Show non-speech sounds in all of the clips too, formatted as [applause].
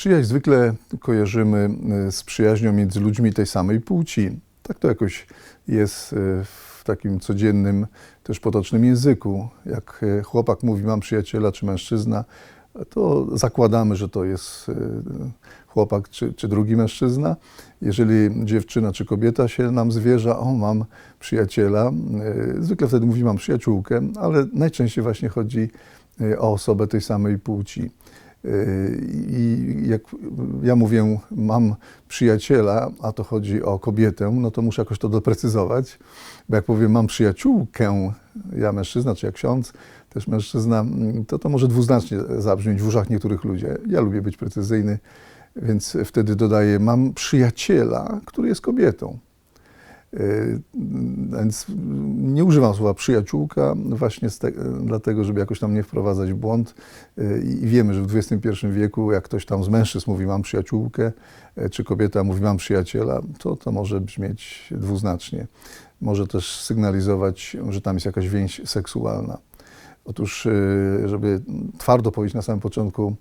Przyjaźń zwykle kojarzymy e, z przyjaźnią między ludźmi tej samej płci. Tak to jakoś jest e, w takim codziennym, też potocznym języku. Jak e, chłopak mówi, mam przyjaciela, czy mężczyzna, to zakładamy, że to jest chłopak czy, czy drugi mężczyzna. Jeżeli dziewczyna czy kobieta się nam zwierza, o mam przyjaciela, zwykle wtedy mówi mam przyjaciółkę, ale najczęściej właśnie chodzi o osobę tej samej płci. I jak ja mówię, mam przyjaciela, a to chodzi o kobietę, no to muszę jakoś to doprecyzować, bo jak powiem, mam przyjaciółkę, ja mężczyzna czy jak ksiądz, też mężczyzna, to to może dwuznacznie zabrzmieć w uszach niektórych ludzi. Ja lubię być precyzyjny, więc wtedy dodaję, mam przyjaciela, który jest kobietą. Yy, więc nie używam słowa przyjaciółka właśnie te, dlatego, żeby jakoś tam nie wprowadzać w błąd. Yy, I wiemy, że w XXI wieku, jak ktoś tam z mężczyzn mówi mam przyjaciółkę, yy, czy kobieta mówi mam przyjaciela, to to może brzmieć dwuznacznie. Może też sygnalizować, że tam jest jakaś więź seksualna. Otóż, żeby twardo powiedzieć na samym początku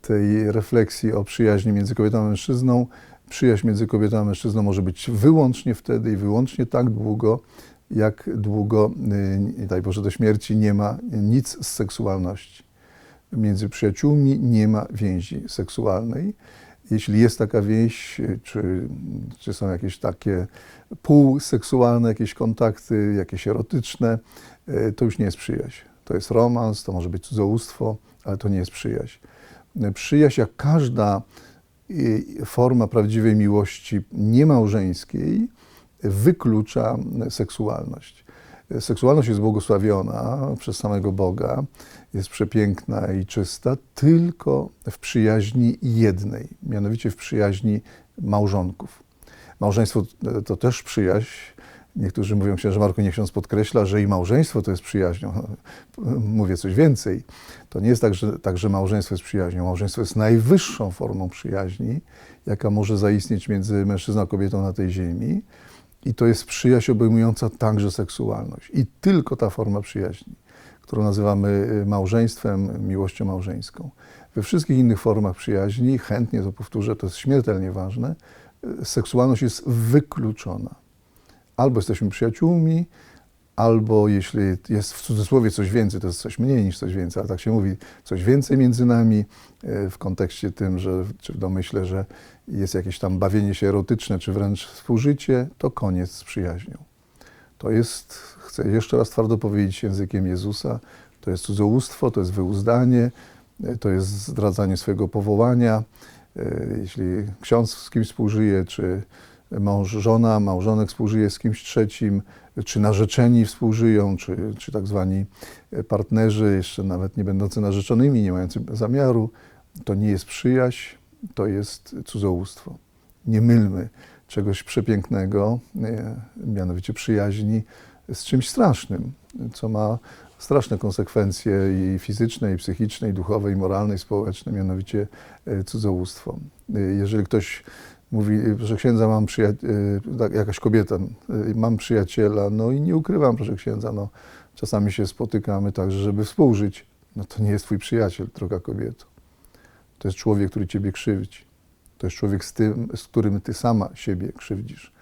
tej refleksji o przyjaźni między kobietą a mężczyzną, Przyjaźń między kobietą a mężczyzną może być wyłącznie wtedy i wyłącznie tak długo, jak długo, y, daj Boże, do śmierci nie ma nic z seksualności. Między przyjaciółmi nie ma więzi seksualnej. Jeśli jest taka więź, czy, czy są jakieś takie półseksualne jakieś kontakty, jakieś erotyczne, y, to już nie jest przyjaźń. To jest romans, to może być cudzołóstwo, ale to nie jest przyjaźń. Przyjaźń, jak każda forma prawdziwej miłości niemałżeńskiej wyklucza seksualność. Seksualność jest błogosławiona przez samego Boga, jest przepiękna i czysta tylko w przyjaźni jednej, mianowicie w przyjaźni małżonków. Małżeństwo to też przyjaźń, Niektórzy mówią, księże Marku, niech ksiądz podkreśla, że i małżeństwo to jest przyjaźnią. [laughs] Mówię coś więcej. To nie jest tak że, tak, że małżeństwo jest przyjaźnią. Małżeństwo jest najwyższą formą przyjaźni, jaka może zaistnieć między mężczyzną a kobietą na tej ziemi. I to jest przyjaźń obejmująca także seksualność. I tylko ta forma przyjaźni, którą nazywamy y, małżeństwem, miłością małżeńską. We wszystkich innych formach przyjaźni, chętnie to powtórzę, to jest śmiertelnie ważne, y, seksualność jest wykluczona albo jesteśmy przyjaciółmi, albo jeśli jest w cudzysłowie coś więcej, to jest coś mniej niż coś więcej, ale tak się mówi, coś więcej między nami e, w kontekście tym, że, czy w domyśle, że jest jakieś tam bawienie się erotyczne, czy wręcz współżycie, to koniec z przyjaźnią. To jest, chcę jeszcze raz twardo powiedzieć językiem Jezusa, to jest cudzołóstwo, to jest wyuzdanie, e, to jest zdradzanie swojego powołania. E, jeśli ksiądz z kimś współżyje, czy mąż, żona, małżonek współżyje z kimś trzecim, czy narzeczeni współżyją, czy, czy tak zwani partnerzy, jeszcze nawet nie będący narzeczonymi, nie mający zamiaru, to nie jest przyjaźń, to jest cudzołóstwo. Nie mylmy czegoś przepięknego, mianowicie przyjaźni, z czymś strasznym, co ma straszne konsekwencje i fizyczne, i psychiczne, i duchowe, i moralne, i społeczne, mianowicie e, cudzołóstwo. E, jeżeli ktoś mówi, proszę księdza, mam przyjaciela, y, jakaś kobieta, y, mam przyjaciela, no i nie ukrywam, proszę księdza, no czasami się spotykamy także, żeby współżyć. No to nie jest twój przyjaciel, droga kobieto. To jest człowiek, który ciebie krzywdzi. To jest człowiek, z, tym, z którym ty sama siebie krzywdzisz.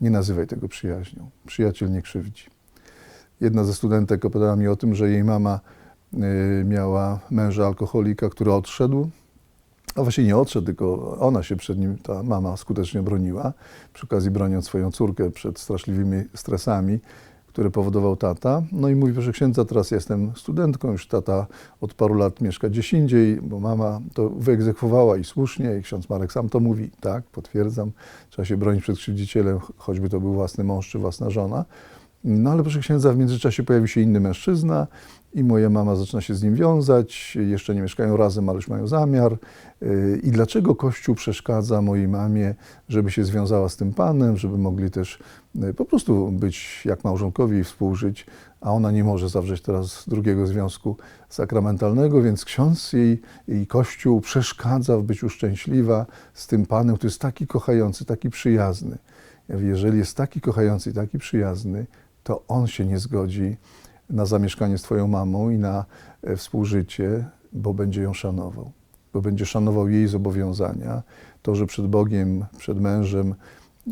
Nie nazywaj tego przyjaźnią. Przyjaciel nie krzywdzi. Jedna ze studentek opowiadała mi o tym, że jej mama y, miała męża alkoholika, który odszedł, no właśnie nie odszedł, tylko ona się przed nim, ta mama skutecznie broniła, przy okazji broniąc swoją córkę przed straszliwymi stresami, które powodował tata. No i mówi, proszę księdza, teraz jestem studentką, już tata od paru lat mieszka gdzieś indziej, bo mama to wyegzekwowała i słusznie, i ksiądz Marek sam to mówi, tak, potwierdzam, trzeba się bronić przed krzywdzicielem, choćby to był własny mąż czy własna żona. No ale proszę księdza, w międzyczasie pojawi się inny mężczyzna i moja mama zaczyna się z nim wiązać. Jeszcze nie mieszkają razem, ale już mają zamiar. I dlaczego Kościół przeszkadza mojej mamie, żeby się związała z tym panem, żeby mogli też e, po prostu być jak małżonkowie i współżyć, a ona nie może zawrzeć teraz drugiego związku sakramentalnego, więc ksiądz jej i Kościół przeszkadza w byciu szczęśliwa z tym panem, który jest taki kochający, taki przyjazny. Jeżeli jest taki kochający i taki przyjazny, to on się nie zgodzi na zamieszkanie z Twoją mamą i na e, współżycie, bo będzie ją szanował. Bo będzie szanował jej zobowiązania. To, że przed Bogiem, przed mężem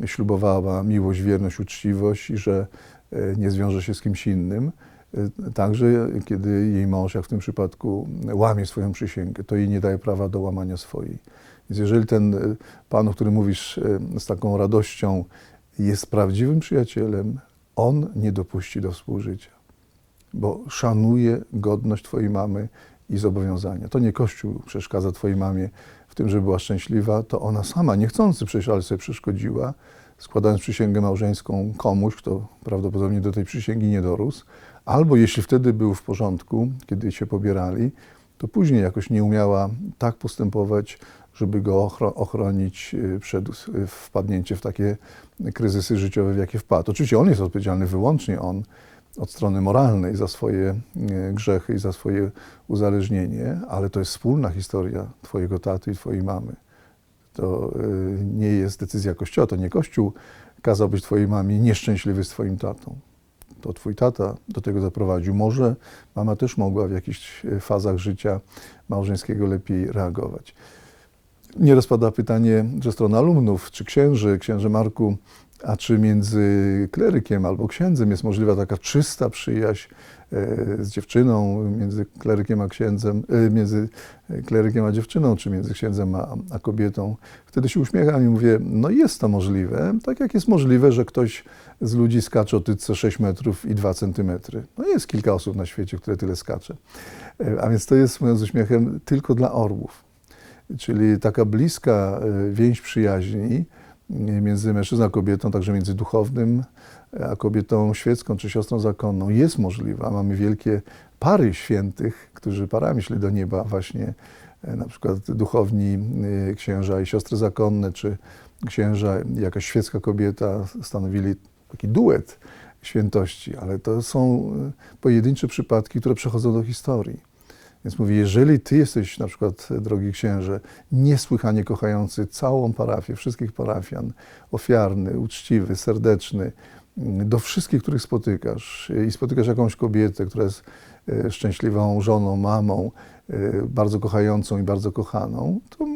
ślubowała miłość, wierność, uczciwość i że e, nie zwiąże się z kimś innym. E, Także kiedy jej mąż, jak w tym przypadku, łamie swoją przysięgę, to jej nie daje prawa do łamania swojej. Więc jeżeli ten pan, o którym mówisz z taką radością, jest prawdziwym przyjacielem, on nie dopuści do współżycia, bo szanuje godność Twojej mamy i zobowiązania. To nie Kościół przeszkadza Twojej mamie w tym, żeby była szczęśliwa, to ona sama, niechcący przecież, ale sobie przeszkodziła, składając przysięgę małżeńską komuś, kto prawdopodobnie do tej przysięgi nie dorósł, albo jeśli wtedy był w porządku, kiedy się pobierali, to później jakoś nie umiała tak postępować, żeby go ochro- ochronić y, przed y, wpadnięciem w takie kryzysy życiowe, w jakie wpadł. Oczywiście on jest odpowiedzialny, wyłącznie on, od strony moralnej za swoje y, grzechy i za swoje uzależnienie, ale to jest wspólna historia Twojego taty i Twojej mamy. To nie jest decyzja Kościoła, to nie Kościół kazał być Twojej mamie nieszczęśliwy z Twoim tatą. To Twój tata do tego doprowadził. Może mama też mogła w jakichś fazach życia małżeńskiego lepiej reagować. Nieraz pada pytanie ze strony alumnów, czy księży, księże Marku, a czy między klerykiem albo księdzem jest możliwa taka czysta przyjaźń e, z dziewczyną, między klerykiem a księdzem, e, między klerykiem a dziewczyną, czy między księdzem a, a kobietą. Wtedy się uśmiecham i mówię, no jest to możliwe, tak jak jest możliwe, że ktoś z ludzi skacze o tytce 6 metrów i 2 centymetry. No jest kilka osób na świecie, które tyle skacze. E, A więc to jest, mówiąc z uśmiechem, tylko dla orłów. Czyli taka bliska e, więź przyjaźni e, między mężczyzną a kobietą, także między duchownym a kobietą świecką czy siostrą zakonną jest możliwa. Mamy wielkie pary świętych, którzy parami szli do nieba właśnie e, na przykład duchowni księża i siostry zakonne, czy księża jakaś świecka kobieta stanowili taki duet świętości, ale to są pojedyncze przypadki, które przechodzą do historii. Więc mówię, jeżeli ty jesteś na przykład, drogi księże, niesłychanie kochający całą parafię, wszystkich parafian, ofiarny, uczciwy, serdeczny, mm, do wszystkich, których spotykasz i spotykasz jakąś kobietę, która jest e, szczęśliwą żoną, mamą, e, bardzo kochającą i bardzo kochaną, to,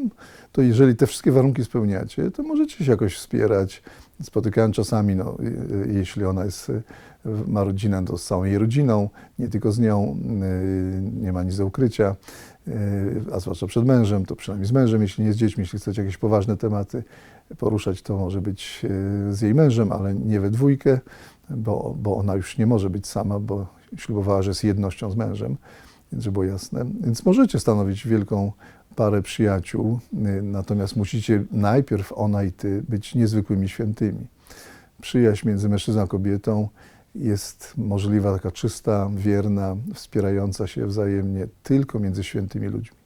to jeżeli te wszystkie warunki spełniacie, to możecie się jakoś wspierać. Spotykałem czasami, no, e, jeśli ona jest, ma rodzinę, to z całą jej rodziną, nie tylko z nią, nie ma nic do ukrycia, a zwłaszcza przed mężem, to przynajmniej z mężem, jeśli nie z dziećmi, jeśli chcecie jakieś poważne tematy poruszać, to może być e, z jej mężem, ale nie we dwójkę, bo, bo ona już nie może być sama, bo ślubowała, że jest jednością z mężem, więc żeby było jasne. Więc możecie stanowić wielką parę przyjaciół, y, natomiast musicie najpierw ona i ty być niezwykłymi świętymi. Przyjaźń między mężczyzną a kobietą jest możliwa taka czysta, wierna, wspierająca się wzajemnie tylko między świętymi ludźmi.